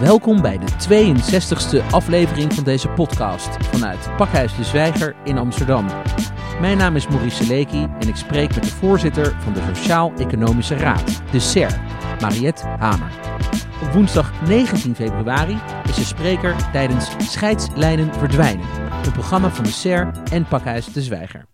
Welkom bij de 62e aflevering van deze podcast vanuit Pakhuis de Zwijger in Amsterdam. Mijn naam is Maurice Seleki en ik spreek met de voorzitter van de Sociaal-Economische Raad, de SER, Mariette Hamer. Op woensdag 19 februari is ze spreker tijdens Scheidslijnen Verdwijnen, een programma van de SER en Pakhuis de Zwijger.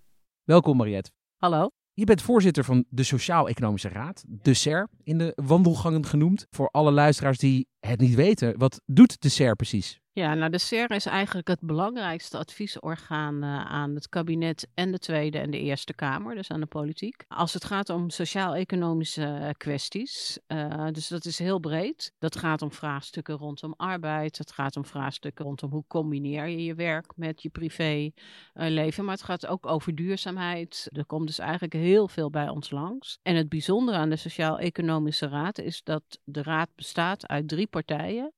Welkom Mariette. Hallo. Je bent voorzitter van de Sociaal-Economische Raad, de SER, in de wandelgangen genoemd. Voor alle luisteraars die het niet weten, wat doet de SER precies? Ja, nou de SER is eigenlijk het belangrijkste adviesorgaan uh, aan het kabinet en de Tweede en de Eerste Kamer, dus aan de politiek. Als het gaat om sociaal-economische uh, kwesties, uh, dus dat is heel breed. Dat gaat om vraagstukken rondom arbeid, het gaat om vraagstukken rondom hoe combineer je je werk met je privéleven, maar het gaat ook over duurzaamheid. Er komt dus eigenlijk heel veel bij ons langs. En het bijzondere aan de Sociaal-Economische Raad is dat de raad bestaat uit drie partijen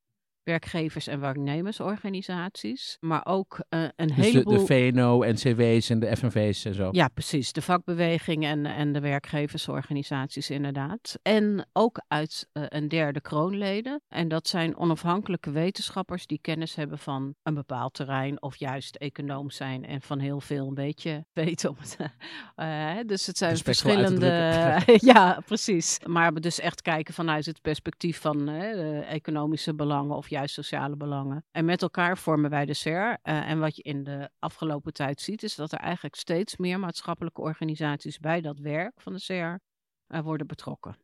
werkgevers- en werknemersorganisaties, maar ook uh, een dus heleboel... de, de VNO, NCW's en de FNV's en zo? Ja, precies. De vakbeweging en, en de werkgeversorganisaties inderdaad. En ook uit uh, een derde kroonleden. En dat zijn onafhankelijke wetenschappers die kennis hebben van een bepaald terrein of juist econoom zijn en van heel veel een beetje weten om het... Uh, dus het zijn Respect verschillende... ja, precies. Maar we dus echt kijken vanuit het perspectief van economische belangen of juist sociale belangen. En met elkaar vormen wij de SER. Uh, en wat je in de afgelopen tijd ziet, is dat er eigenlijk steeds meer maatschappelijke organisaties bij dat werk van de SER uh, worden betrokken.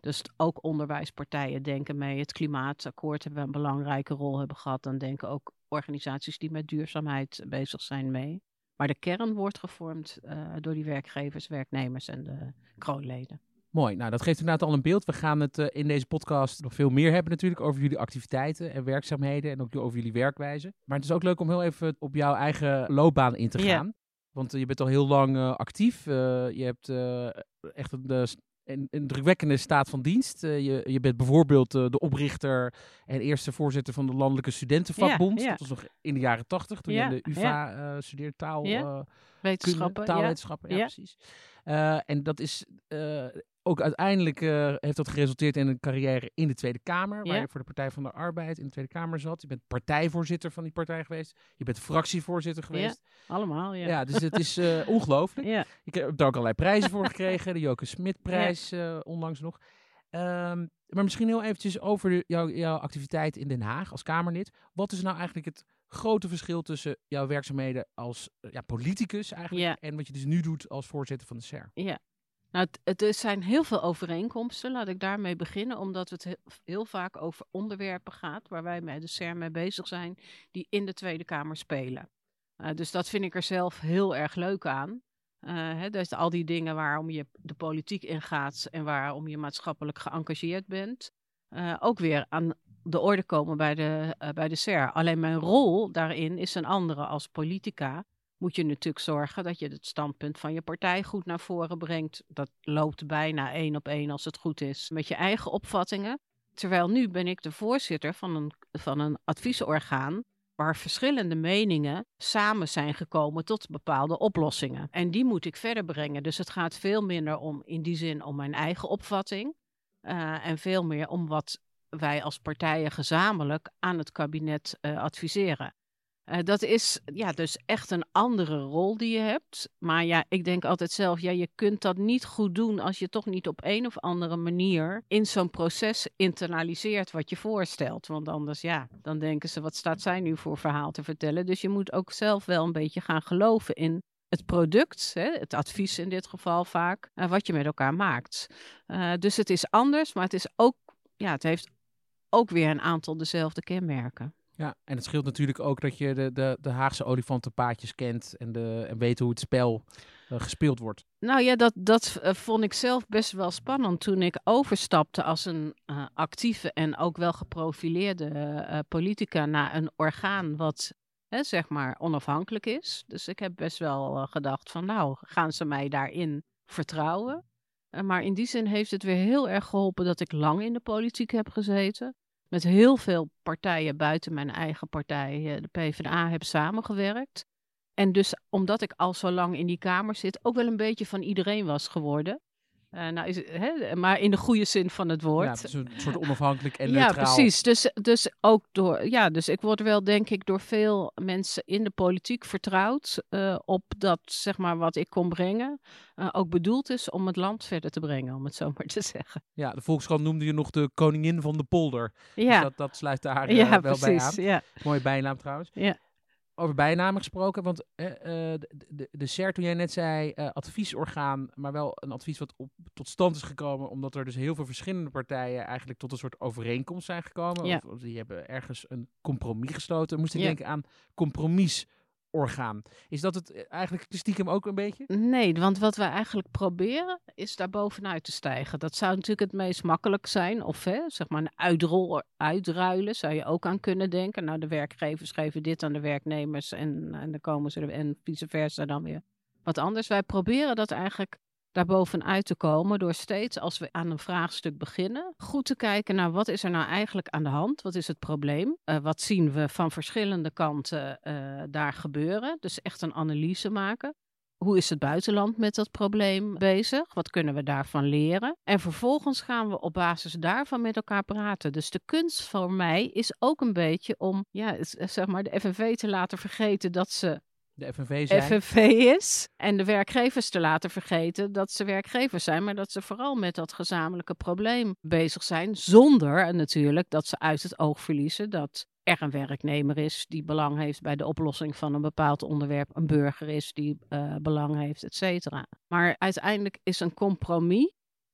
Dus ook onderwijspartijen denken mee. Het klimaatakkoord hebben we een belangrijke rol hebben gehad. Dan denken ook organisaties die met duurzaamheid bezig zijn mee. Maar de kern wordt gevormd uh, door die werkgevers, werknemers en de kroonleden. Mooi, nou dat geeft inderdaad al een beeld. We gaan het uh, in deze podcast nog veel meer hebben natuurlijk over jullie activiteiten en werkzaamheden en ook over jullie werkwijze. Maar het is ook leuk om heel even op jouw eigen loopbaan in te gaan. Ja. Want uh, je bent al heel lang uh, actief. je hebt echt een, een, een, drukwekkende staat van dienst. je, je bent bijvoorbeeld de oprichter en eerste voorzitter van de Landelijke Studentenvakbond. Ja, ja. Dat was nog in de jaren tachtig, toen je in de UvA studeerde taal. Wetenschappen. Taalwetenschappen, ja, precies. en dat is ook uiteindelijk uh, heeft dat geresulteerd in een carrière in de Tweede Kamer, waar ja. je voor de Partij van de Arbeid in de Tweede Kamer zat. Je bent partijvoorzitter van die partij geweest. Je bent fractievoorzitter geweest. Ja, allemaal, ja. Ja, dus het is uh, ongelooflijk. Ja. Ik heb daar ook allerlei prijzen voor gekregen. De Joke Smit-prijs uh, onlangs nog. Um, maar misschien heel eventjes over de, jou, jouw activiteit in Den Haag als Kamerlid. Wat is nou eigenlijk het grote verschil tussen jouw werkzaamheden als ja, politicus eigenlijk en wat je dus nu doet als voorzitter van de SER? Ja, nou, het, zijn heel veel overeenkomsten, laat ik daarmee beginnen, omdat het heel, vaak over onderwerpen gaat waar wij met de CER mee bezig zijn, die in de Tweede Kamer spelen. Uh, dus dat vind ik er zelf heel erg leuk aan. Uh, hè, dus al die dingen waarom je de politiek ingaat en waarom je maatschappelijk geëngageerd bent, uh, ook weer aan de orde komen bij de, bij de CER. Alleen mijn rol daarin is een andere als politica moet je natuurlijk zorgen dat je het standpunt van je partij goed naar voren brengt. Dat loopt bijna één op één als het goed is met je eigen opvattingen. Terwijl nu ben ik de voorzitter van een, van een adviesorgaan waar verschillende meningen samen zijn gekomen tot bepaalde oplossingen. En die moet ik verder brengen. Dus het gaat veel minder om in die zin om mijn eigen opvatting uh, en veel meer om wat wij als partijen gezamenlijk aan het kabinet uh, adviseren. Uh, dat is ja, dus echt een andere rol die je hebt. Maar ja, ik denk altijd zelf, ja, je kunt dat niet goed doen als je toch niet op een of andere manier in zo'n proces internaliseert wat je voorstelt. Want anders, ja, dan denken ze, wat staat zij nu voor verhaal te vertellen? Dus je moet ook zelf wel een beetje gaan geloven in het product, hè, het advies in dit geval vaak, uh, wat je met elkaar maakt. Uh, dus het is anders, maar het is ook, ja, het heeft ook weer een aantal dezelfde kenmerken. Ja, en het scheelt natuurlijk ook dat je de, de, de Haagse olifantenpaadjes kent en, de, en weet hoe het spel uh, gespeeld wordt. Nou ja, dat, dat uh, vond ik zelf best wel spannend toen ik overstapte als een uh, actieve en ook wel geprofileerde politica naar een orgaan wat hè, zeg maar onafhankelijk is. Dus ik heb best wel gedacht van nou, gaan ze mij daarin vertrouwen? maar in die zin heeft het weer heel erg geholpen dat ik lang in de politiek heb gezeten met heel veel partijen buiten mijn eigen partij, de PvdA, heb samengewerkt. En dus omdat ik al zo lang in die Kamer zit, ook wel een beetje van iedereen was geworden. Uh, nou is, hè, maar in de goede zin van het woord. Ja, dus een soort onafhankelijk en neutraal. Ja, precies. Dus, dus ook door, ja, dus ik word wel denk ik door veel mensen in de politiek vertrouwd uh, op dat, zeg maar, wat ik kon brengen, uh, ook bedoeld is om het land verder te brengen, om het zo maar te zeggen. Ja, de Volkskrant noemde je nog de koningin van de polder. Dus ja. Dus dat, dat sluit daar ja, wel precies, bij aan. Ja. Mooie bijnaam trouwens. Ja over bijnamen gesproken. Want uh, de, de, de CER, toen jij net zei, uh, adviesorgaan, maar wel een advies wat op, tot stand is gekomen, omdat er dus heel veel verschillende partijen eigenlijk tot een soort overeenkomst zijn gekomen. Ja. Of, of, die hebben ergens een compromis gesloten. Moest ik Ja. denken aan compromisorgaan. Is dat het eigenlijk stiekem ook een beetje? Nee, want wat we eigenlijk proberen is daar bovenuit te stijgen. Dat zou natuurlijk het meest makkelijk zijn. Of hè, zeg maar een uitrol, uitruilen zou je ook aan kunnen denken. Nou, de werkgevers geven dit aan de werknemers en, en dan komen ze er, en vice versa dan weer wat anders. Wij proberen dat eigenlijk daarbovenuit te komen door steeds als we aan een vraagstuk beginnen, goed te kijken naar wat is er nou eigenlijk aan de hand, wat is het probleem, uh, wat zien we van verschillende kanten uh, daar gebeuren. Dus echt een analyse maken. Hoe is het buitenland met dat probleem bezig? Wat kunnen we daarvan leren? En vervolgens gaan we op basis daarvan met elkaar praten. Dus de kunst voor mij is ook een beetje om ja, zeg maar de FNV te laten vergeten dat ze de FNV zijn. FNV is. En de werkgevers te laten vergeten dat ze werkgevers zijn, maar dat ze vooral met dat gezamenlijke probleem bezig zijn. Zonder natuurlijk dat ze uit het oog verliezen dat er een werknemer is die belang heeft bij de oplossing van een bepaald onderwerp, een burger is die uh, belang heeft, et cetera. Maar uiteindelijk is een compromis,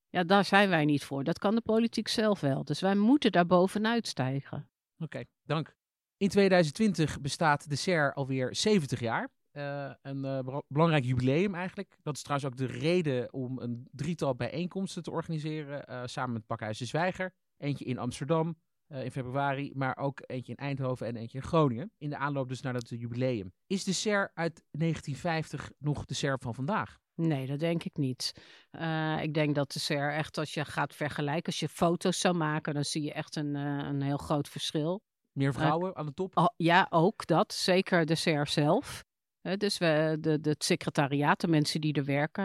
ja, daar zijn wij niet voor. Dat kan de politiek zelf wel. Dus wij moeten daar bovenuit stijgen. Oké, okay, dank. In 2020 bestaat de SER alweer 70 jaar. Uh, een uh, belangrijk jubileum eigenlijk. Dat is trouwens ook de reden om een drietal bijeenkomsten te organiseren. Uh, samen met Pakhuis de Zwijger. Eentje in Amsterdam in februari, maar ook eentje in Eindhoven en eentje in Groningen. In de aanloop dus naar dat jubileum. Is de SER uit 1950 nog de SER van vandaag? Nee, dat denk ik niet. Uh, ik denk dat de SER echt, als je gaat vergelijken, als je foto's zou maken, dan zie je echt een, uh, een heel groot verschil. Meer vrouwen uh, aan de top? Oh, ja, ook dat. Zeker de SER zelf. Dus we, de, het secretariaat, de mensen die er werken,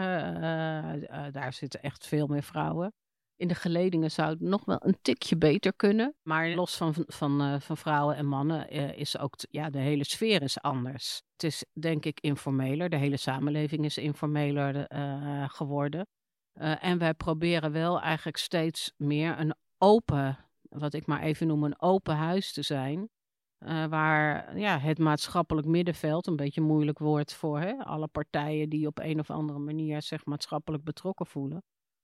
daar zitten echt veel meer vrouwen. In de geledingen zou het nog wel een tikje beter kunnen. Maar los van, van, van vrouwen en mannen is ook, ja, de hele sfeer is anders. Het is denk ik informeler. De hele samenleving is informeler geworden. en wij proberen wel eigenlijk steeds meer een open, wat ik maar even noem, een open huis te zijn. Waar ja, het maatschappelijk middenveld, een beetje moeilijk woord voor hè, alle partijen die op een of andere manier zich maatschappelijk betrokken voelen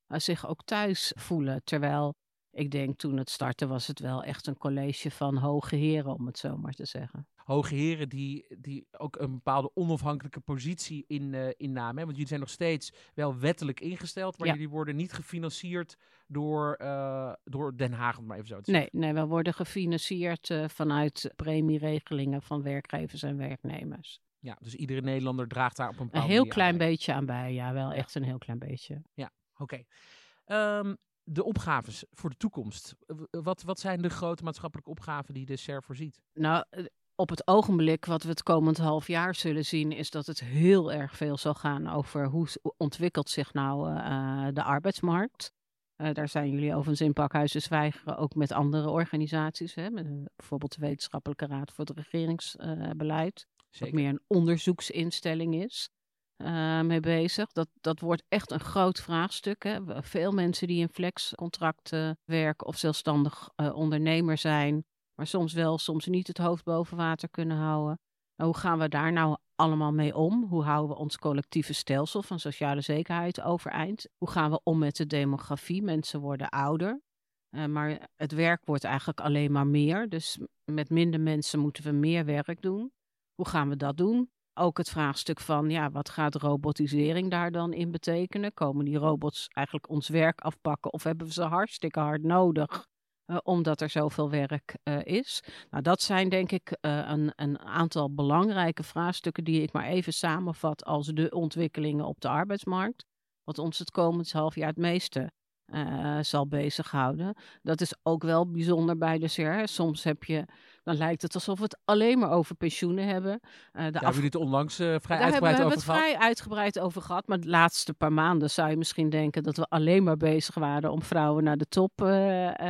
uh, zich ook thuis voelen. Terwijl ik denk toen het startte was het wel echt een college van hoge heren, om het zo maar te zeggen. Hoge heren die, die ook een bepaalde onafhankelijke positie in, uh, innamen. Want jullie zijn nog steeds wel wettelijk ingesteld, maar ja. jullie worden niet gefinancierd door, uh, door Den Haag, om maar even zo te nee, zeggen. Nee, we worden gefinancierd uh, vanuit premieregelingen van werkgevers en werknemers. Ja, dus iedere Nederlander draagt daar op een bepaalde Een heel klein aan beetje aan bij, ja, wel echt een heel klein beetje. Ja, oké. Okay. Um, de opgaves voor de toekomst. Wat, wat zijn de grote maatschappelijke opgaven die de SER voorziet? Nou, op het ogenblik wat we het komend half jaar zullen zien, is dat het heel erg veel zal gaan over hoe ontwikkelt zich nou uh, de arbeidsmarkt. Uh, daar zijn jullie overigens in Pakhuizen Zwijgeren ook met andere organisaties. Hè, met, uh, bijvoorbeeld de Wetenschappelijke Raad voor het Regeringsbeleid. wat meer een onderzoeksinstelling is. Uh, mee bezig. Dat, dat wordt echt een groot vraagstuk. Hè. Veel mensen die in flexcontracten werken of zelfstandig uh, ondernemer zijn, maar soms wel, soms niet het hoofd boven water kunnen houden. Nou, hoe gaan we daar nou allemaal mee om? Hoe houden we ons collectieve stelsel van sociale zekerheid overeind? Hoe gaan we om met de demografie? Mensen worden ouder. Uh, maar het werk wordt eigenlijk alleen maar meer. Dus met minder mensen moeten we meer werk doen. Hoe gaan we dat doen? Ook het vraagstuk van, ja, wat gaat robotisering daar dan in betekenen? Komen die robots eigenlijk ons werk afpakken of hebben we ze hartstikke hard nodig? Uh, omdat er zoveel werk uh, is. Nou, dat zijn denk ik uh, een, een, aantal belangrijke vraagstukken die ik maar even samenvat als de ontwikkelingen op de arbeidsmarkt. Wat ons het komend half jaar het meeste zal bezighouden. Dat is ook wel bijzonder bij de SER. Soms heb je dan lijkt het alsof we het alleen maar over pensioenen hebben. Uh, Daar hebben jullie het onlangs uh, vrij uitgebreid over gehad. Daar hebben we het vrij uitgebreid over gehad. Maar de laatste paar maanden zou je misschien denken dat we alleen maar bezig waren om vrouwen naar de top uh,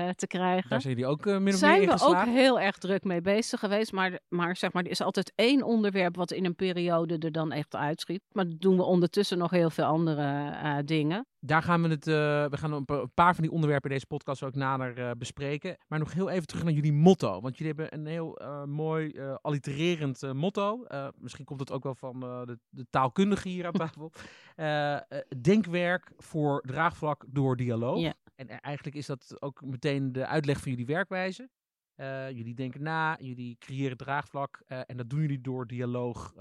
te krijgen. Daar zijn jullie ook min of zijn we ook heel erg druk mee bezig geweest. Maar, maar zeg maar, er is altijd één onderwerp wat in een periode er dan echt uitschiet. Maar dat doen we ondertussen nog heel veel andere dingen. Daar gaan we het, we gaan een paar van die onderwerpen in deze podcast ook nader bespreken. Maar nog heel even terug naar jullie motto. Want jullie hebben een heel uh, mooi allitererend motto. misschien komt het ook wel van de, de, taalkundige hier aan tafel. denkwerk voor draagvlak door dialoog. Ja. En eigenlijk is dat ook meteen de uitleg van jullie werkwijze. jullie denken na, jullie creëren draagvlak. en dat doen jullie door dialoog,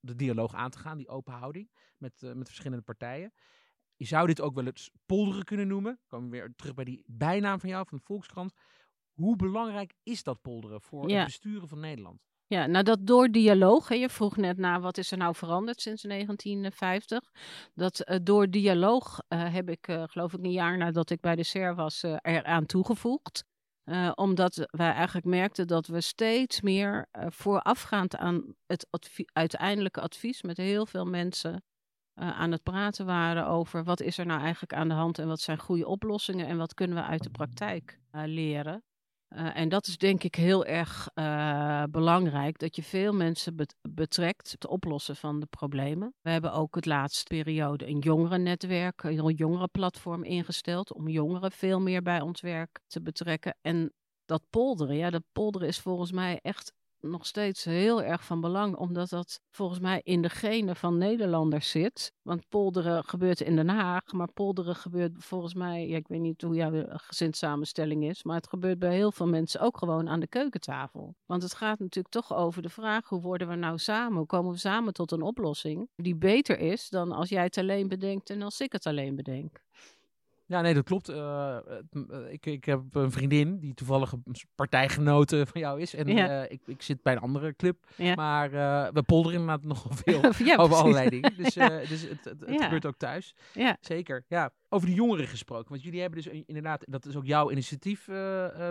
de dialoog aan te gaan, die open houding met, met verschillende partijen. Je zou dit ook wel eens polderen kunnen noemen. Komen we weer terug bij die bijnaam van jou, van de Volkskrant. Hoe belangrijk is dat polderen voor Ja. het besturen van Nederland? Ja, nou dat door dialoog, hè, je vroeg net naar wat is er nou veranderd sinds 1950. Dat eh, door dialoog eh, heb ik, eh, geloof ik, een jaar nadat ik bij de SER was, eraan toegevoegd. Omdat wij eigenlijk merkten dat we steeds meer voorafgaand aan het uiteindelijke advies met heel veel mensen aan het praten waren over wat is er nou eigenlijk aan de hand en wat zijn goede oplossingen en wat kunnen we uit de praktijk leren. Uh, en dat is denk ik heel erg uh, belangrijk, dat je veel mensen bet betrekt het oplossen van de problemen. We hebben ook het laatste periode een jongerennetwerk, een jongerenplatform ingesteld om jongeren veel meer bij ons werk te betrekken. En dat polderen, ja, dat polderen is volgens mij echt nog steeds heel erg van belang, omdat dat volgens mij in de genen van Nederlanders zit. Want polderen gebeurt in Den Haag, maar polderen gebeurt volgens mij, ja, ik weet niet hoe jouw gezinssamenstelling is, maar het gebeurt bij heel veel mensen ook gewoon aan de keukentafel. Want het gaat natuurlijk toch over de vraag, hoe worden we nou samen? Hoe komen we samen tot een oplossing die beter is dan als jij het alleen bedenkt en als ik het alleen bedenk? Ja, nee, dat klopt. Uh, ik, ik heb een vriendin die toevallig een partijgenote van jou is. En ja. uh, ik, ik zit bij een andere club. Ja. Maar uh, we polderen inderdaad nogal veel ja, over allerlei dingen. Dus, dus het, het, het gebeurt ook thuis. Ja. Zeker, ja. Over de jongeren gesproken. Want jullie hebben dus inderdaad, dat is ook jouw initiatief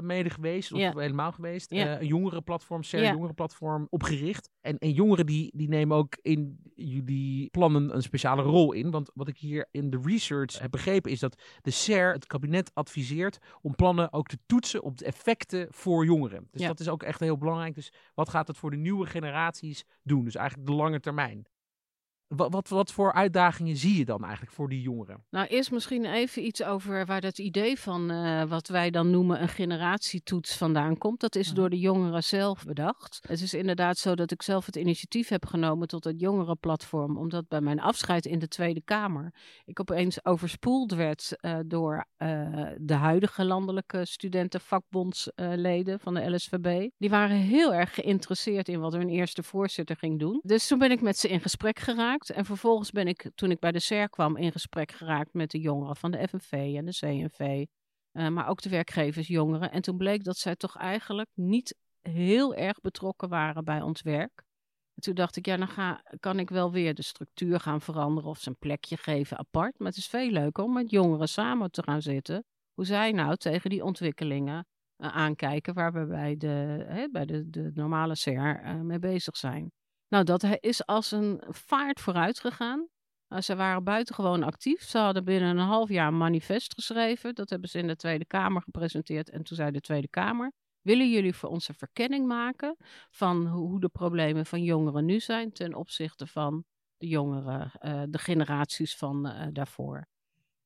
mede geweest. Of helemaal geweest. een jongerenplatform, SER jongerenplatform opgericht. En, en jongeren die, die nemen ook in jullie plannen een speciale rol in. Want wat ik hier in de research heb begrepen is dat de SER, het kabinet, adviseert om plannen ook te toetsen op de effecten voor jongeren. Dus dat is ook echt heel belangrijk. Dus wat gaat het voor de nieuwe generaties doen? Dus eigenlijk de lange termijn. Wat, wat, wat voor uitdagingen zie je dan eigenlijk voor die jongeren? Nou, eerst misschien even iets over waar dat idee van uh, wat wij dan noemen een generatietoets vandaan komt. Dat is door de jongeren zelf bedacht. Het is inderdaad zo dat ik zelf het initiatief heb genomen tot het jongerenplatform, omdat bij mijn afscheid in de Tweede Kamer ik opeens overspoeld werd uh, door uh, de huidige landelijke studentenvakbondsleden van de LSVB. Die waren heel erg geïnteresseerd in wat hun eerste voorzitter ging doen. Dus toen ben ik met ze in gesprek geraakt. En vervolgens ben ik, toen ik bij de SER kwam, in gesprek geraakt met de jongeren van de FNV en de CNV. Uh, maar ook de werkgeversjongeren. En toen bleek dat zij toch eigenlijk niet heel erg betrokken waren bij ons werk. En toen dacht ik, ja, dan ga, kan ik wel weer de structuur gaan veranderen of ze een plekje geven apart. Maar het is veel leuker om met jongeren samen te gaan zitten. Hoe zij nou tegen die ontwikkelingen uh, aankijken waar we bij de, hè, bij de, de normale SER uh, mee bezig zijn. Nou, dat is als een vaart vooruit gegaan. Uh, ze waren buitengewoon actief. Ze hadden binnen een half jaar een manifest geschreven. Dat hebben ze in de Tweede Kamer gepresenteerd. En toen zei de Tweede Kamer: Willen jullie voor ons een verkenning maken van hoe de problemen van jongeren nu zijn ten opzichte van de jongeren, uh, de generaties van uh, daarvoor?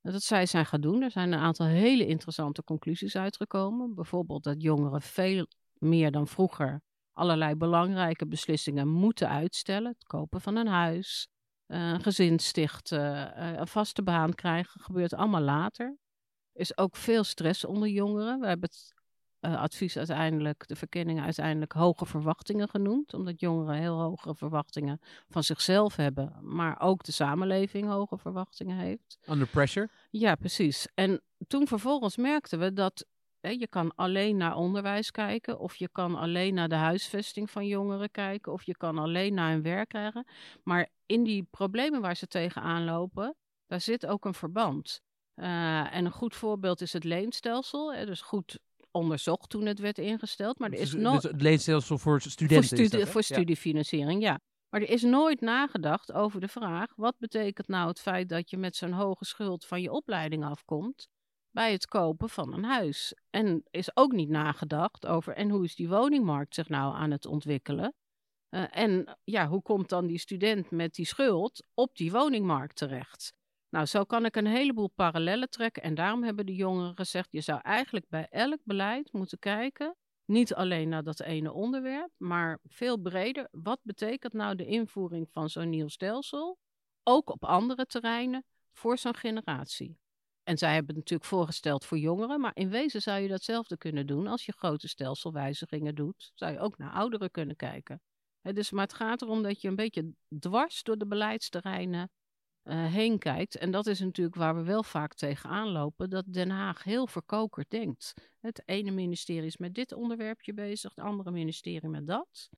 Dat zij zijn gaan doen. Er zijn een aantal hele interessante conclusies uitgekomen. Bijvoorbeeld dat jongeren veel meer dan vroeger allerlei belangrijke beslissingen moeten uitstellen. Het kopen van een huis, een gezin stichten, een vaste baan krijgen, gebeurt allemaal later. Er is ook veel stress onder jongeren. We hebben het uh, advies uiteindelijk, de verkenningen uiteindelijk hoge verwachtingen genoemd. Omdat jongeren heel hoge verwachtingen van zichzelf hebben, maar ook de samenleving hoge verwachtingen heeft. Under pressure? Ja, precies. En toen vervolgens merkten we dat je kan alleen naar onderwijs kijken, of je kan alleen naar de huisvesting van jongeren kijken, of je kan alleen naar hun werk krijgen. Maar in die problemen waar ze tegenaan lopen, daar zit ook een verband. Uh, en een goed voorbeeld is het leenstelsel. Hè, dus goed onderzocht toen het werd ingesteld. Maar er is Dus- nooit... dus het leenstelsel voor Voor, studenten. is studie, dat, hè? voor Ja. studiefinanciering, ja. Maar er is nooit nagedacht over de vraag: wat betekent nou het feit dat je met zo'n hoge schuld van je opleiding afkomt bij het kopen van een huis? En is ook niet nagedacht over: en hoe is die woningmarkt zich nou aan het ontwikkelen? Eh, en ja, hoe komt dan die student met die schuld op die woningmarkt terecht? Nou, zo kan ik een heleboel parallellen trekken. En daarom hebben de jongeren gezegd: je zou eigenlijk bij elk beleid moeten kijken niet alleen naar dat ene onderwerp, maar veel breder. Wat betekent nou de invoering van zo'n nieuw stelsel, ook op andere terreinen, voor zo'n generatie? En zij hebben het natuurlijk voorgesteld voor jongeren, maar in wezen zou je datzelfde kunnen doen als je grote stelselwijzigingen doet. Zou je ook naar ouderen kunnen kijken. Hè, dus, maar het gaat erom dat je een beetje dwars door de beleidsterreinen eh, heen kijkt. En dat is natuurlijk waar we wel vaak tegenaan lopen, dat Den Haag heel verkokerd denkt. Het ene ministerie is met dit onderwerpje bezig, het andere ministerie met dat.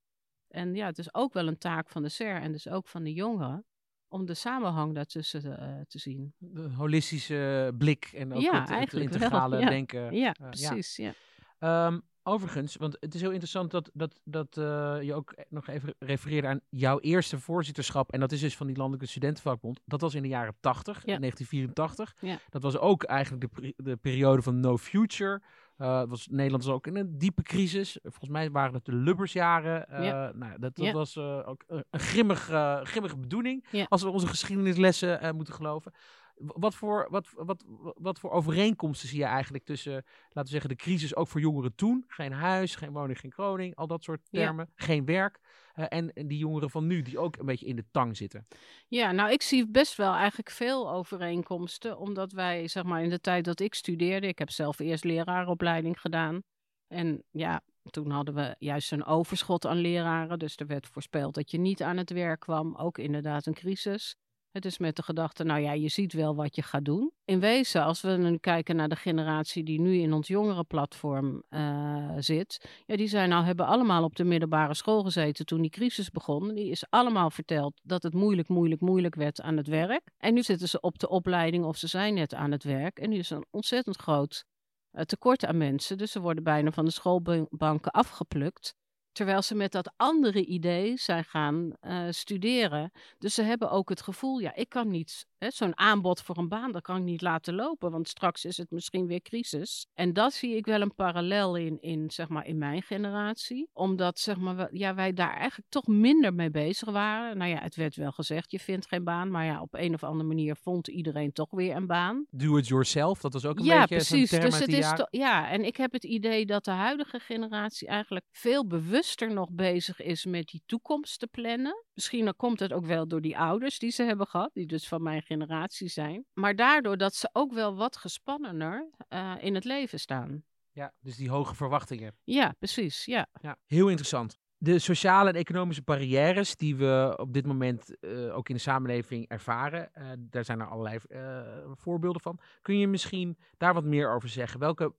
En ja, het is ook wel een taak van de SER en dus ook van de jongeren om de samenhang daartussen eh, te zien. De holistische blik en ook Ja, het, het eigenlijk wel, integrale ja. denken. Ja, Eh, precies. Ja. Ehm, overigens, want het is heel interessant dat, dat, dat eh, je ook nog even refereerde aan jouw eerste voorzitterschap. En dat is dus van die Landelijke Studentenvakbond. Dat was in de jaren 80, Ja. in 1984. Ja. Dat was ook eigenlijk de, de periode van No Future. Eh, was, Nederland was ook in een diepe crisis. Volgens mij waren het de Lubbersjaren. Eh, Ja. nou, dat, dat Ja. was eh, ook een een grimmig, grimmige bedoeling. Ja. Als we onze geschiedenislessen moeten geloven. Wat voor, wat, wat, wat voor overeenkomsten zie je eigenlijk tussen, laten we zeggen, de crisis ook voor jongeren toen? Geen huis, geen woning, geen kroning, al dat soort termen. Geen werk. Eh, en, die jongeren van nu, die ook een beetje in de tang zitten. Ja, nou, ik zie best wel eigenlijk veel overeenkomsten, omdat wij, zeg maar, in de tijd dat ik studeerde, ik heb zelf eerst leraaropleiding gedaan. En ja, toen hadden we juist een overschot aan leraren, dus er werd voorspeld dat je niet aan het werk kwam, ook inderdaad een crisis. Het is met de gedachte, nou ja, je ziet wel wat je gaat doen. In wezen, als we nu kijken naar de generatie die nu in ons jongerenplatform eh zit, ja, die zijn nou, hebben allemaal op de middelbare school gezeten toen die crisis begon. Die is allemaal verteld dat het moeilijk, moeilijk, moeilijk werd aan het werk. En nu zitten ze op de opleiding of ze zijn net aan het werk. En nu is een ontzettend groot eh, tekort aan mensen. Dus ze worden bijna van de schoolbanken afgeplukt. Terwijl ze met dat andere idee zijn gaan eh, studeren. Dus ze hebben ook het gevoel, ja, ik kan niet, hè, zo'n aanbod voor een baan, dat kan ik niet laten lopen, want straks is het misschien weer crisis. En dat zie ik wel een parallel in, in, zeg maar, in mijn generatie. Omdat, zeg maar, we- ja, wij daar eigenlijk toch minder mee bezig waren. Nou ja, het werd wel gezegd, je vindt geen baan, maar ja, op een of andere manier vond iedereen toch weer een baan. Do it yourself, dat was ook een Ja, beetje precies. term Dus het is to- ja, en ik heb het idee dat de huidige generatie eigenlijk veel bewuster nog bezig is met die toekomst te plannen. Misschien komt het ook wel door die ouders die ze hebben gehad, die dus van mijn generatie zijn. Maar daardoor dat ze ook wel wat gespannener eh, in het leven staan. Ja, dus die hoge verwachtingen. Ja, precies. Ja. Ja, heel interessant. De sociale en economische barrières die we op dit moment eh, ook in de samenleving ervaren, eh, daar zijn er allerlei eh, voorbeelden van. Kun je misschien daar wat meer over zeggen? Welke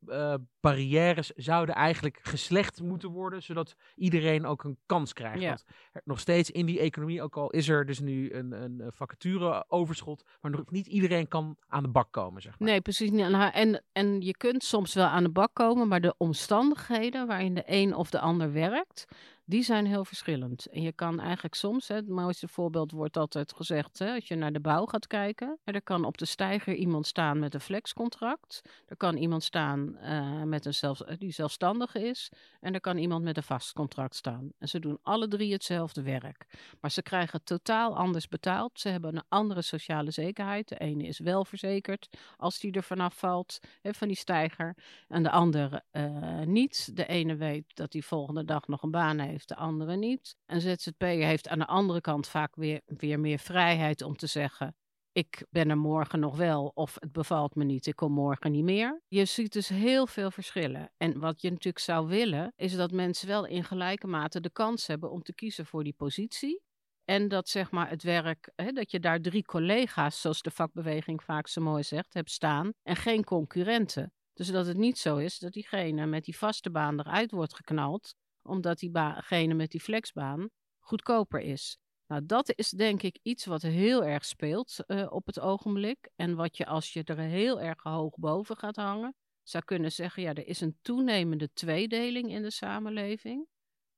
barrières zouden eigenlijk geslecht moeten worden, zodat iedereen ook een kans krijgt? Ja. Want er- nog steeds in die economie, ook al is er dus nu een, een vacatureoverschot, maar nog niet iedereen kan aan de bak komen, zeg maar. Nee, precies. niet. Nou, En, en je kunt soms wel aan de bak komen, maar de omstandigheden waarin de een of de ander werkt, die zijn heel verschillend. En je kan eigenlijk soms, hè, het mooiste voorbeeld wordt altijd gezegd, hè, als je naar de bouw gaat kijken, er kan op de steiger iemand staan met een flexcontract, er kan iemand staan eh, met een zelf, die zelfstandig is, en er kan iemand met een vast contract staan. En ze doen alle drie hetzelfde werk. Maar ze krijgen totaal anders betaald. Ze hebben een andere sociale zekerheid. De ene is wel verzekerd als die er vanaf valt, hè, van die steiger. En de andere eh, niet. De ene weet dat hij volgende dag nog een baan heeft, de andere niet. Een ZZP'er heeft aan de andere kant vaak weer, weer meer vrijheid om te zeggen... Ik ben er morgen nog wel, of het bevalt me niet, ik kom morgen niet meer. Je ziet dus heel veel verschillen. En wat je natuurlijk zou willen, is dat mensen wel in gelijke mate de kans hebben om te kiezen voor die positie. En dat zeg maar het werk, hè, dat je daar drie collega's, zoals de vakbeweging vaak zo mooi zegt, hebt staan. En geen concurrenten. Dus dat het niet zo is dat diegene met die vaste baan eruit wordt geknald, omdat diegene met die flexbaan goedkoper is. Nou, dat is denk ik iets wat heel erg speelt eh, op het ogenblik. En wat je als je er heel erg hoog boven gaat hangen, zou kunnen zeggen, ja, er is een toenemende tweedeling in de samenleving.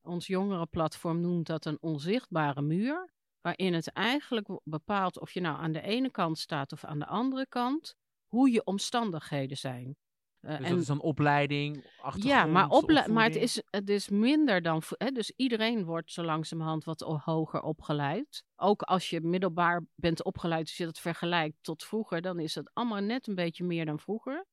Ons jongerenplatform noemt dat een onzichtbare muur, waarin het eigenlijk bepaalt of je nou aan de ene kant staat of aan de andere kant, hoe je omstandigheden zijn. Uh, dus en, dat is een opleiding, Ja, maar, ople maar het, is, het is minder dan... Hè, dus iedereen wordt zo langzamerhand wat hoger opgeleid. Ook als je middelbaar bent opgeleid, als je dat vergelijkt tot vroeger... dan is het allemaal net een beetje meer dan vroeger.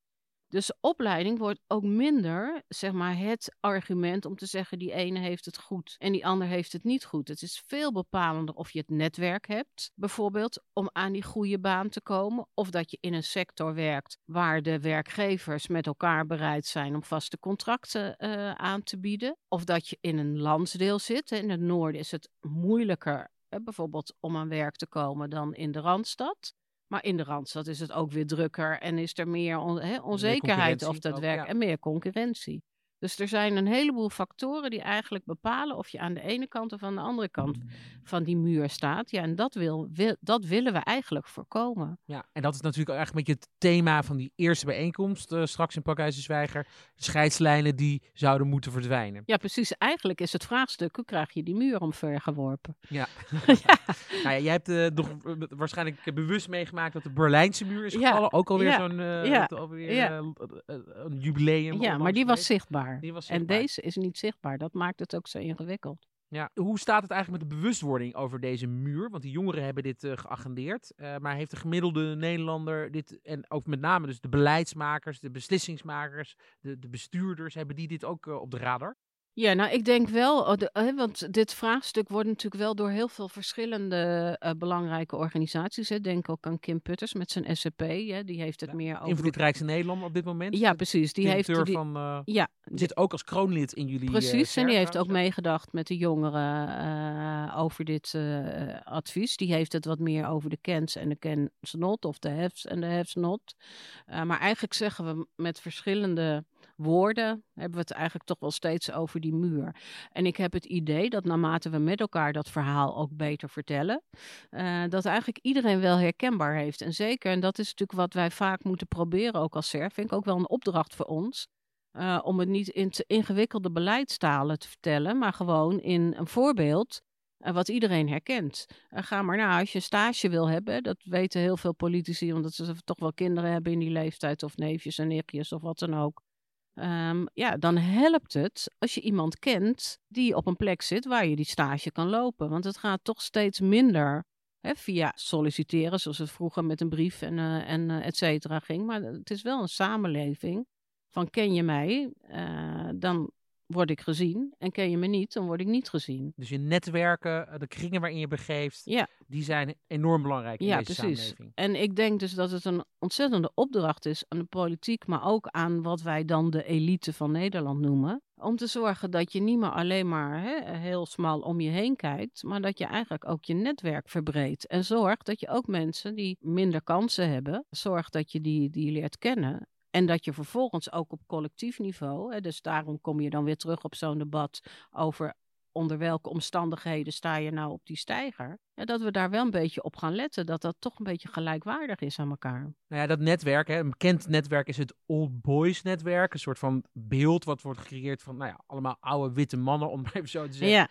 Dus opleiding wordt ook minder, zeg maar, het argument om te zeggen die ene heeft het goed en die ander heeft het niet goed. Het is veel bepalender of je het netwerk hebt, bijvoorbeeld, om aan die goede baan te komen. Of dat je in een sector werkt waar de werkgevers met elkaar bereid zijn om vaste contracten uh, aan te bieden. Of dat je in een landsdeel zit. In het noorden is het moeilijker bijvoorbeeld om aan werk te komen dan in de Randstad. Maar in de Randstad is het ook weer drukker en is er meer onzekerheid of dat werkt en meer concurrentie. Dus er zijn een heleboel factoren die eigenlijk bepalen of je aan de ene kant of aan de andere kant van die muur staat. Ja, en dat, wil, dat willen we eigenlijk voorkomen. Ja, en dat is natuurlijk eigenlijk een beetje het thema van die eerste bijeenkomst uh, straks in Pakhuizen Scheidslijnen die zouden moeten verdwijnen. Ja, precies. Eigenlijk is het vraagstuk, hoe krijg je die muur omvergeworpen? Ja. ja. nou ja, jij hebt uh, nog waarschijnlijk bewust meegemaakt dat de Berlijnse muur is gevallen. Ja. Ook alweer ja. zo'n ja. alweer, een jubileum. Ja, maar die was zichtbaar. En deze is niet zichtbaar. Dat maakt het ook zo ingewikkeld. Ja, hoe staat het eigenlijk met de bewustwording over deze muur? Want die jongeren hebben dit uh, geagendeerd. Uh, maar heeft de gemiddelde Nederlander dit, en ook met name dus de beleidsmakers, de beslissingsmakers, de, de bestuurders, hebben die dit ook uh, op de radar? Ja, nou, ik denk wel, oh, want dit vraagstuk wordt natuurlijk wel door heel veel verschillende uh, belangrijke organisaties. Hè. Denk ook aan Kim Putters met zijn SCP. Hè. Die heeft het ja, meer over. Invloedrijkste Nederlander op dit moment. Ja, precies. Die heeft die, van. Uh, ja, zit ook als kroonlid in jullie. Precies. Uh, en die heeft ook meegedacht met de jongeren over dit advies. Die heeft het wat meer over de kens en de kens not, of de hefs en de hefs not. maar eigenlijk zeggen we met verschillende woorden hebben we het eigenlijk toch wel steeds over die muur. En ik heb het idee dat naarmate we met elkaar dat verhaal ook beter vertellen, uh, dat eigenlijk iedereen wel herkenbaar heeft. En zeker, en dat is natuurlijk wat wij vaak moeten proberen, ook als SER, vind ik ook wel een opdracht voor ons. Uh, om het niet in te ingewikkelde beleidstalen te vertellen, maar gewoon in een voorbeeld uh, wat iedereen herkent. ga maar naar als je stage wil hebben. Dat weten heel veel politici, omdat ze toch wel kinderen hebben in die leeftijd, of neefjes en nichtjes of wat dan ook. Um, ja, dan helpt het als je iemand kent die op een plek zit waar je die stage kan lopen. Want het gaat toch steeds minder hè, via solliciteren, zoals het vroeger met een brief en, uh, en uh, et cetera ging. Maar het is wel een samenleving van ken je mij, uh, dan word ik gezien. En ken je me niet, dan word ik niet gezien. Dus je netwerken, eh, de kringen waarin je begeeft, ja. die zijn enorm belangrijk in ja, deze precies. samenleving. En ik denk dus dat het een ontzettende opdracht is aan de politiek, maar ook aan wat wij dan de elite van Nederland noemen. Om te zorgen dat je niet meer alleen maar hè, heel smal om je heen kijkt, maar dat je eigenlijk ook je netwerk verbreedt. En zorgt dat je ook mensen die minder kansen hebben, zorgt dat je die, die leert kennen. En dat je vervolgens ook op collectief niveau, hè, dus daarom kom je dan weer terug op zo'n debat over onder welke omstandigheden sta je nou op die stijger. Ja, dat we daar wel een beetje op gaan letten, dat dat toch een beetje gelijkwaardig is aan elkaar. Nou ja, dat netwerk, hè, een bekend netwerk is het Old Boys netwerk. Een soort van beeld wat wordt gecreëerd van nou ja, allemaal oude witte mannen, om maar even zo te zeggen. Ja.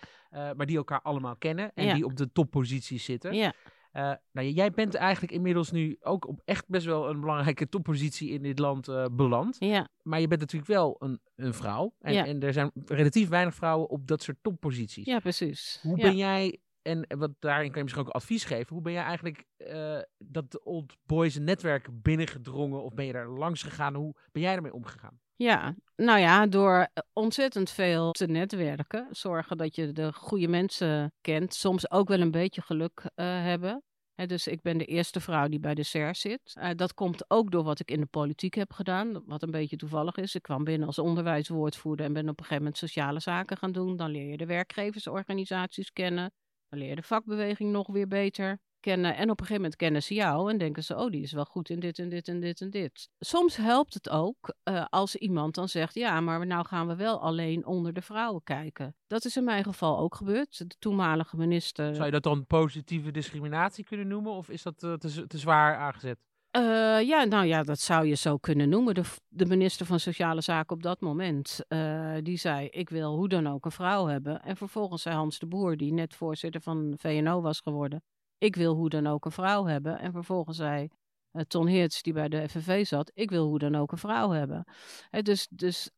Uh, maar die elkaar allemaal kennen en die op de topposities zitten. Ja. Uh, nou, jij bent eigenlijk inmiddels nu ook op echt best wel een belangrijke toppositie in dit land uh, beland. Ja. Maar je bent natuurlijk wel een, een vrouw. En, ja. en er zijn relatief weinig vrouwen op dat soort topposities. Ja, precies. Hoe ja. ben jij, en wat daarin kan je misschien ook advies geven, hoe ben jij eigenlijk uh, dat Old Boys netwerk binnengedrongen of ben je daar langs gegaan? Hoe ben jij ermee omgegaan? Ja, nou ja, door ontzettend veel te netwerken. Zorgen dat je de goede mensen kent. Soms ook wel een beetje geluk uh, hebben. dus ik ben de eerste vrouw die bij de SER zit. Uh, dat komt ook door wat ik in de politiek heb gedaan, wat een beetje toevallig is. Ik kwam binnen als onderwijswoordvoerder en ben op een gegeven moment sociale zaken gaan doen. Dan leer je de werkgeversorganisaties kennen. Dan leer je de vakbeweging nog weer beter kennen. En op een gegeven moment kennen ze jou en denken ze, oh, die is wel goed in dit en dit en dit en dit. Soms helpt het ook uh, als iemand dan zegt, ja, maar nou gaan we wel alleen onder de vrouwen kijken. Dat is in mijn geval ook gebeurd. De toenmalige minister. Zou je dat dan positieve discriminatie kunnen noemen of is dat uh, te, te zwaar aangezet? Uh, ja, nou ja, dat zou je zo kunnen noemen. De, de minister van Sociale Zaken op dat moment, uh, die zei: Ik wil hoe dan ook een vrouw hebben. En vervolgens zei Hans de Boer, die net voorzitter van VNO was geworden: Ik wil hoe dan ook een vrouw hebben. En vervolgens zei uh, Ton Heerts, die bij de FNV zat: Ik wil hoe dan ook een vrouw hebben. dus, dus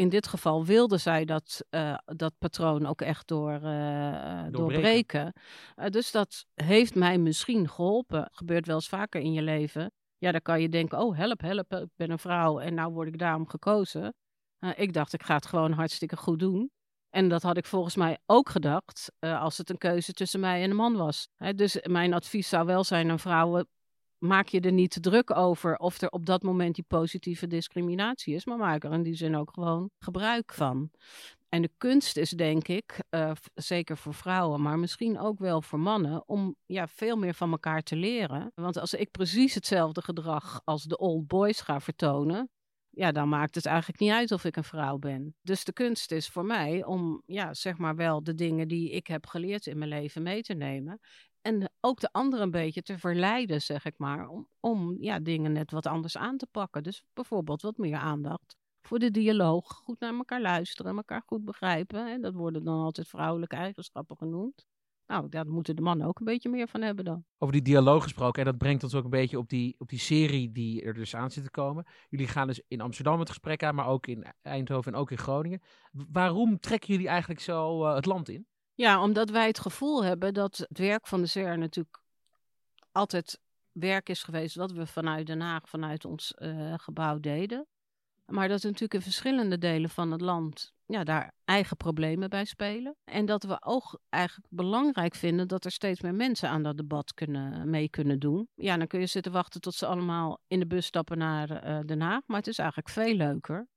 in dit geval wilde zij dat, uh, dat patroon ook echt door, uh, doorbreken. Uh, dus dat heeft mij misschien geholpen. Gebeurt wel eens vaker in je leven. Ja, dan kan je denken, oh help, help, ik ben een vrouw en nou word ik daarom gekozen. ik dacht, ik ga het gewoon hartstikke goed doen. En dat had ik volgens mij ook gedacht als het een keuze tussen mij en een man was. dus mijn advies zou wel zijn aan vrouwen, maak je er niet te druk over of er op dat moment die positieve discriminatie is, maar maak er in die zin ook gewoon gebruik van. En de kunst is, denk ik, uh, zeker voor vrouwen, maar misschien ook wel voor mannen, om ja, veel meer van elkaar te leren. Want als ik precies hetzelfde gedrag als de old boys ga vertonen, ja, dan maakt het eigenlijk niet uit of ik een vrouw ben. Dus de kunst is voor mij om, ja, zeg maar wel de dingen die ik heb geleerd in mijn leven mee te nemen en ook de anderen een beetje te verleiden, zeg ik maar, om, om ja, dingen net wat anders aan te pakken. Dus bijvoorbeeld wat meer aandacht voor de dialoog, goed naar elkaar luisteren, elkaar goed begrijpen. Hè? Dat worden dan altijd vrouwelijke eigenschappen genoemd. Nou, daar moeten de mannen ook een beetje meer van hebben dan. Over die dialoog gesproken, en dat brengt ons ook een beetje op die, op die serie die er dus aan zit te komen. Jullie gaan dus in Amsterdam het gesprek aan, maar ook in Eindhoven en ook in Groningen. Waarom trekken jullie eigenlijk zo uh, het land in? Ja, omdat wij het gevoel hebben dat het werk van de SER natuurlijk altijd werk is geweest dat we vanuit Den Haag, vanuit ons uh, gebouw deden. Maar dat er natuurlijk in verschillende delen van het land ja, daar eigen problemen bij spelen. En dat we ook eigenlijk belangrijk vinden dat er steeds meer mensen aan dat debat kunnen, mee kunnen doen. Ja, dan kun je zitten wachten tot ze allemaal in de bus stappen naar uh, Den Haag. Maar het is eigenlijk veel leuker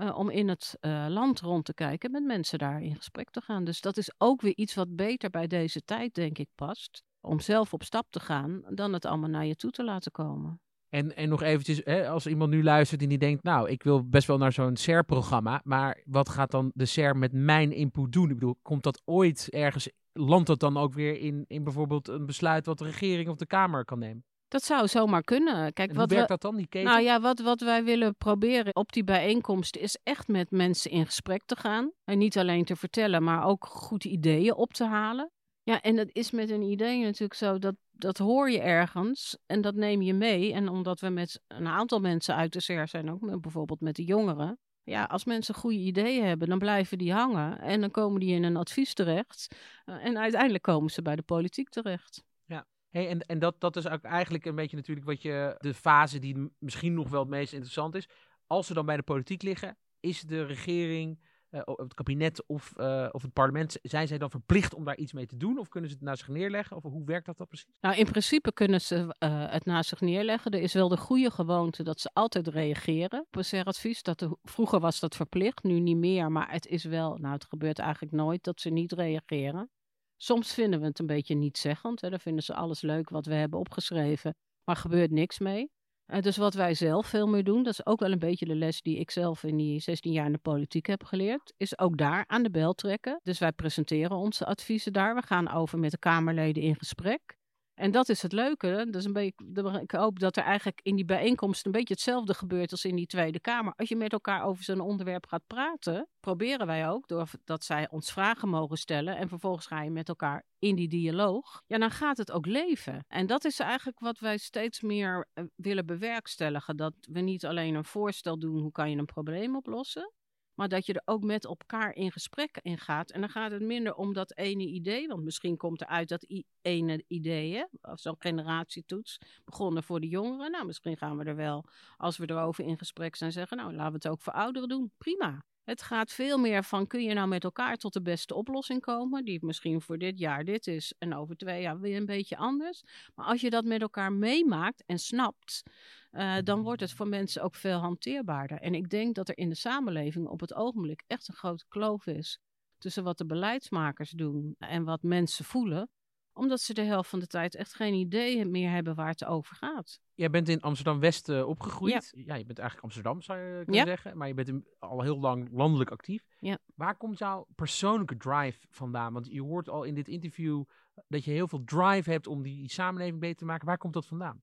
uh, om in het uh, land rond te kijken, met mensen daar in gesprek te gaan. Dus dat is ook weer iets wat beter bij deze tijd, denk ik, past. Om zelf op stap te gaan, dan het allemaal naar je toe te laten komen. En, en nog eventjes, hè, als iemand nu luistert en die denkt, nou, ik wil best wel naar zo'n SER-programma, maar wat gaat dan de SER met mijn input doen? Ik bedoel, komt dat ooit ergens, landt dat dan ook weer in, in bijvoorbeeld een besluit wat de regering of de Kamer kan nemen? Dat zou zomaar kunnen. Kijk, en wat hoe werkt we, dat dan, die keten? Nou ja, wat, wat wij willen proberen op die bijeenkomst is echt met mensen in gesprek te gaan. En niet alleen te vertellen, maar ook goede ideeën op te halen. Ja, en dat is met een idee natuurlijk zo, dat, dat hoor je ergens en dat neem je mee. En omdat we met een aantal mensen uit de SER zijn, ook met, bijvoorbeeld met de jongeren. Ja, als mensen goede ideeën hebben, dan blijven die hangen. En dan komen die in een advies terecht. Uh, en uiteindelijk komen ze bij de politiek terecht. Hey, en en dat, dat is eigenlijk een beetje natuurlijk wat je, de fase die misschien nog wel het meest interessant is. Als ze dan bij de politiek liggen, is de regering, uh, het kabinet of, uh, of het parlement, zijn zij dan verplicht om daar iets mee te doen? Of kunnen ze het naast zich neerleggen? Of hoe werkt dat dan precies? Nou, in principe kunnen ze uh, het naast zich neerleggen. Er is wel de goede gewoonte dat ze altijd reageren op een advies. Dat vroeger was dat verplicht, nu niet meer. Maar het is wel, nou het gebeurt eigenlijk nooit dat ze niet reageren. Soms vinden we het een beetje niet-zeggend. Dan vinden ze alles leuk wat we hebben opgeschreven, maar gebeurt niks mee. Uh, dus wat wij zelf veel meer doen, dat is ook wel een beetje de les die ik zelf in die 16 jaar in de politiek heb geleerd, is ook daar aan de bel trekken. Dus wij presenteren onze adviezen daar. We gaan over met de Kamerleden in gesprek. En dat is het leuke. Dus een beetje, ik hoop dat er eigenlijk in die bijeenkomst een beetje hetzelfde gebeurt als in die Tweede Kamer. Als je met elkaar over zo'n onderwerp gaat praten, proberen wij ook, doordat zij ons vragen mogen stellen en vervolgens ga je met elkaar in die dialoog, ja, dan gaat het ook leven. En dat is eigenlijk wat wij steeds meer eh, willen bewerkstelligen. Dat we niet alleen een voorstel doen, hoe kan je een probleem oplossen, maar dat je er ook met elkaar in gesprek in gaat. En dan gaat het minder om dat ene idee, want misschien komt er uit dat ene idee, zo'n generatietoets, begonnen voor de jongeren. Nou, misschien gaan we er wel, als we erover in gesprek zijn, zeggen, nou, laten we het ook voor ouderen doen. Prima. Het gaat veel meer van, kun je nou met elkaar tot de beste oplossing komen, die misschien voor dit jaar dit is en over twee jaar weer een beetje anders. Maar als je dat met elkaar meemaakt en snapt, uh, dan wordt het voor mensen ook veel hanteerbaarder. En ik denk dat er in de samenleving op het ogenblik echt een grote kloof is tussen wat de beleidsmakers doen en wat mensen voelen omdat ze de helft van de tijd echt geen idee meer hebben waar het over gaat. Jij bent in Amsterdam-West uh, opgegroeid. Ja. ja. je bent eigenlijk Amsterdam, zou je kunnen ja. zeggen. Maar je bent al heel lang landelijk actief. Ja. Waar komt jouw persoonlijke drive vandaan? Want je hoort al in dit interview dat je heel veel drive hebt om die samenleving beter te maken. Waar komt dat vandaan?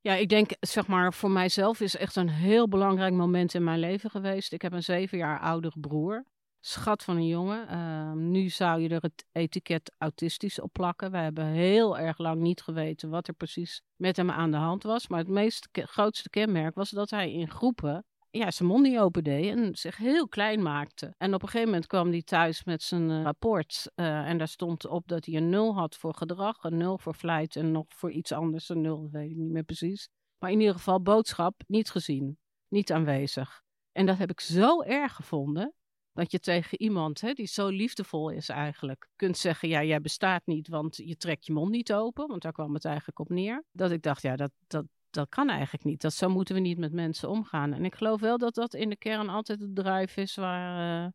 Ja, ik denk, zeg maar, voor mijzelf is echt een heel belangrijk moment in mijn leven geweest. Ik heb een zeven jaar oudere broer. Schat van een jongen. Ehm, nu zou je er het etiket autistisch op plakken. We hebben heel erg lang niet geweten wat er precies met hem aan de hand was. Maar het meest grootste kenmerk was dat hij in groepen ja, zijn mond niet opende en zich heel klein maakte. En op een gegeven moment kwam hij thuis met zijn uh, rapport. Uh, en daar stond op dat hij een nul had voor gedrag, een nul voor vlijt en nog voor iets anders. Een nul, weet ik niet meer precies. Maar in ieder geval boodschap niet gezien, niet aanwezig. En dat heb ik zo erg gevonden. Dat je tegen iemand hè, die zo liefdevol is eigenlijk kunt zeggen: Ja, jij bestaat niet, want je trekt je mond niet open. Want daar kwam het eigenlijk op neer. Dat ik dacht: Ja, dat, dat, dat kan eigenlijk niet. Dat, zo moeten we niet met mensen omgaan. En ik geloof wel dat dat in de kern altijd het drive is waar, uh,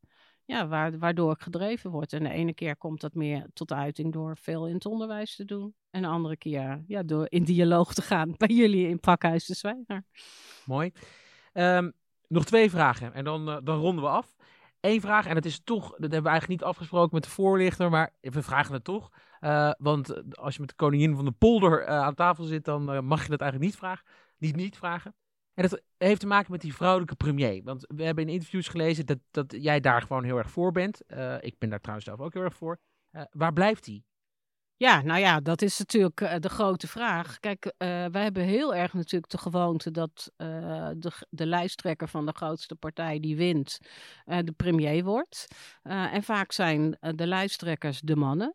ja, waar, waardoor ik gedreven word. En de ene keer komt dat meer tot uiting door veel in het onderwijs te doen. En de andere keer ja, door in dialoog te gaan bij jullie in Pakhuis de Zwijger. Mooi. Um, nog twee vragen en dan, uh, dan ronden we af. Eén vraag, en dat is toch, dat hebben we eigenlijk niet afgesproken met de voorlichter, maar we vragen het toch. Uh, want als je met de koningin van de polder uh, aan tafel zit, dan uh, mag je dat eigenlijk niet vragen. Niet niet vragen. En dat heeft te maken met die vrouwelijke premier. Want we hebben in interviews gelezen dat, dat jij daar gewoon heel erg voor bent. ik ben daar trouwens zelf ook heel erg voor. waar blijft die? Ja, nou ja, dat is natuurlijk uh, de grote vraag. Kijk, uh, wij hebben heel erg natuurlijk de gewoonte dat uh, de, de lijsttrekker van de grootste partij die wint, de premier wordt. en vaak zijn de lijsttrekkers de mannen,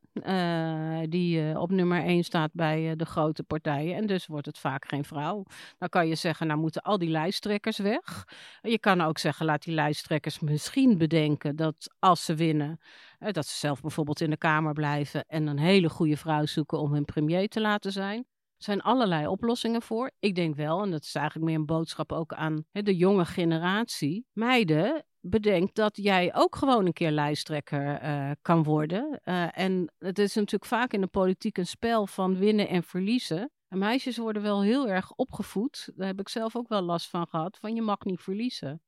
die op nummer 1 staat bij de grote partijen. En dus wordt het vaak geen vrouw. Dan kan je zeggen, nou moeten al die lijsttrekkers weg. Je kan ook zeggen, laat die lijsttrekkers misschien bedenken dat als ze winnen, dat ze zelf bijvoorbeeld in de Kamer blijven en een hele goede vrouw zoeken om hun premier te laten zijn. Er zijn allerlei oplossingen voor. Ik denk wel, en dat is eigenlijk meer een boodschap ook aan de jonge generatie. Meiden, bedenk dat jij ook gewoon een keer lijsttrekker uh, kan worden. Uh, en het is natuurlijk vaak in de politiek een spel van winnen en verliezen. En meisjes worden wel heel erg opgevoed. Daar heb ik zelf ook wel last van gehad. Van je mag niet verliezen.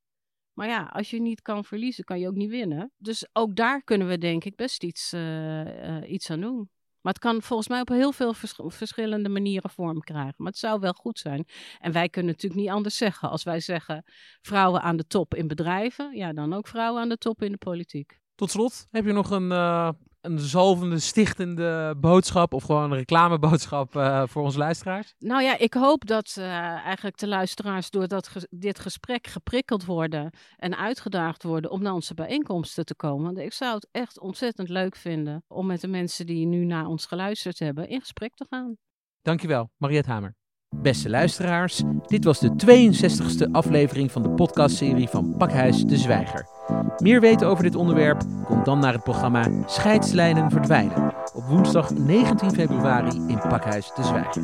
Maar ja, als je niet kan verliezen, kan je ook niet winnen. Dus ook daar kunnen we denk ik best iets, uh, uh, iets aan doen. Maar het kan volgens mij op heel veel vers verschillende manieren vorm krijgen. Maar het zou wel goed zijn. En wij kunnen natuurlijk niet anders zeggen. Als wij zeggen vrouwen aan de top in bedrijven, ja, dan ook vrouwen aan de top in de politiek. Tot slot, heb je nog een, uh, een zalvende, stichtende boodschap of gewoon een reclameboodschap uh, voor onze luisteraars? Nou ja, ik hoop dat uh, eigenlijk de luisteraars door dat dit gesprek geprikkeld worden en uitgedaagd worden om naar onze bijeenkomsten te komen. Want ik zou het echt ontzettend leuk vinden om met de mensen die nu naar ons geluisterd hebben in gesprek te gaan. Dankjewel, Mariette Hamer. Beste luisteraars, dit was de 62e aflevering van de podcastserie van Pakhuis de Zwijger. Meer weten over dit onderwerp? Kom dan naar het programma Scheidslijnen verdwijnen op woensdag 19 februari in Pakhuis de Zwijger.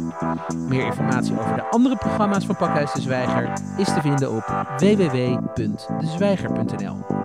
Meer informatie over de andere programma's van Pakhuis de Zwijger is te vinden op www.dezwijger.nl.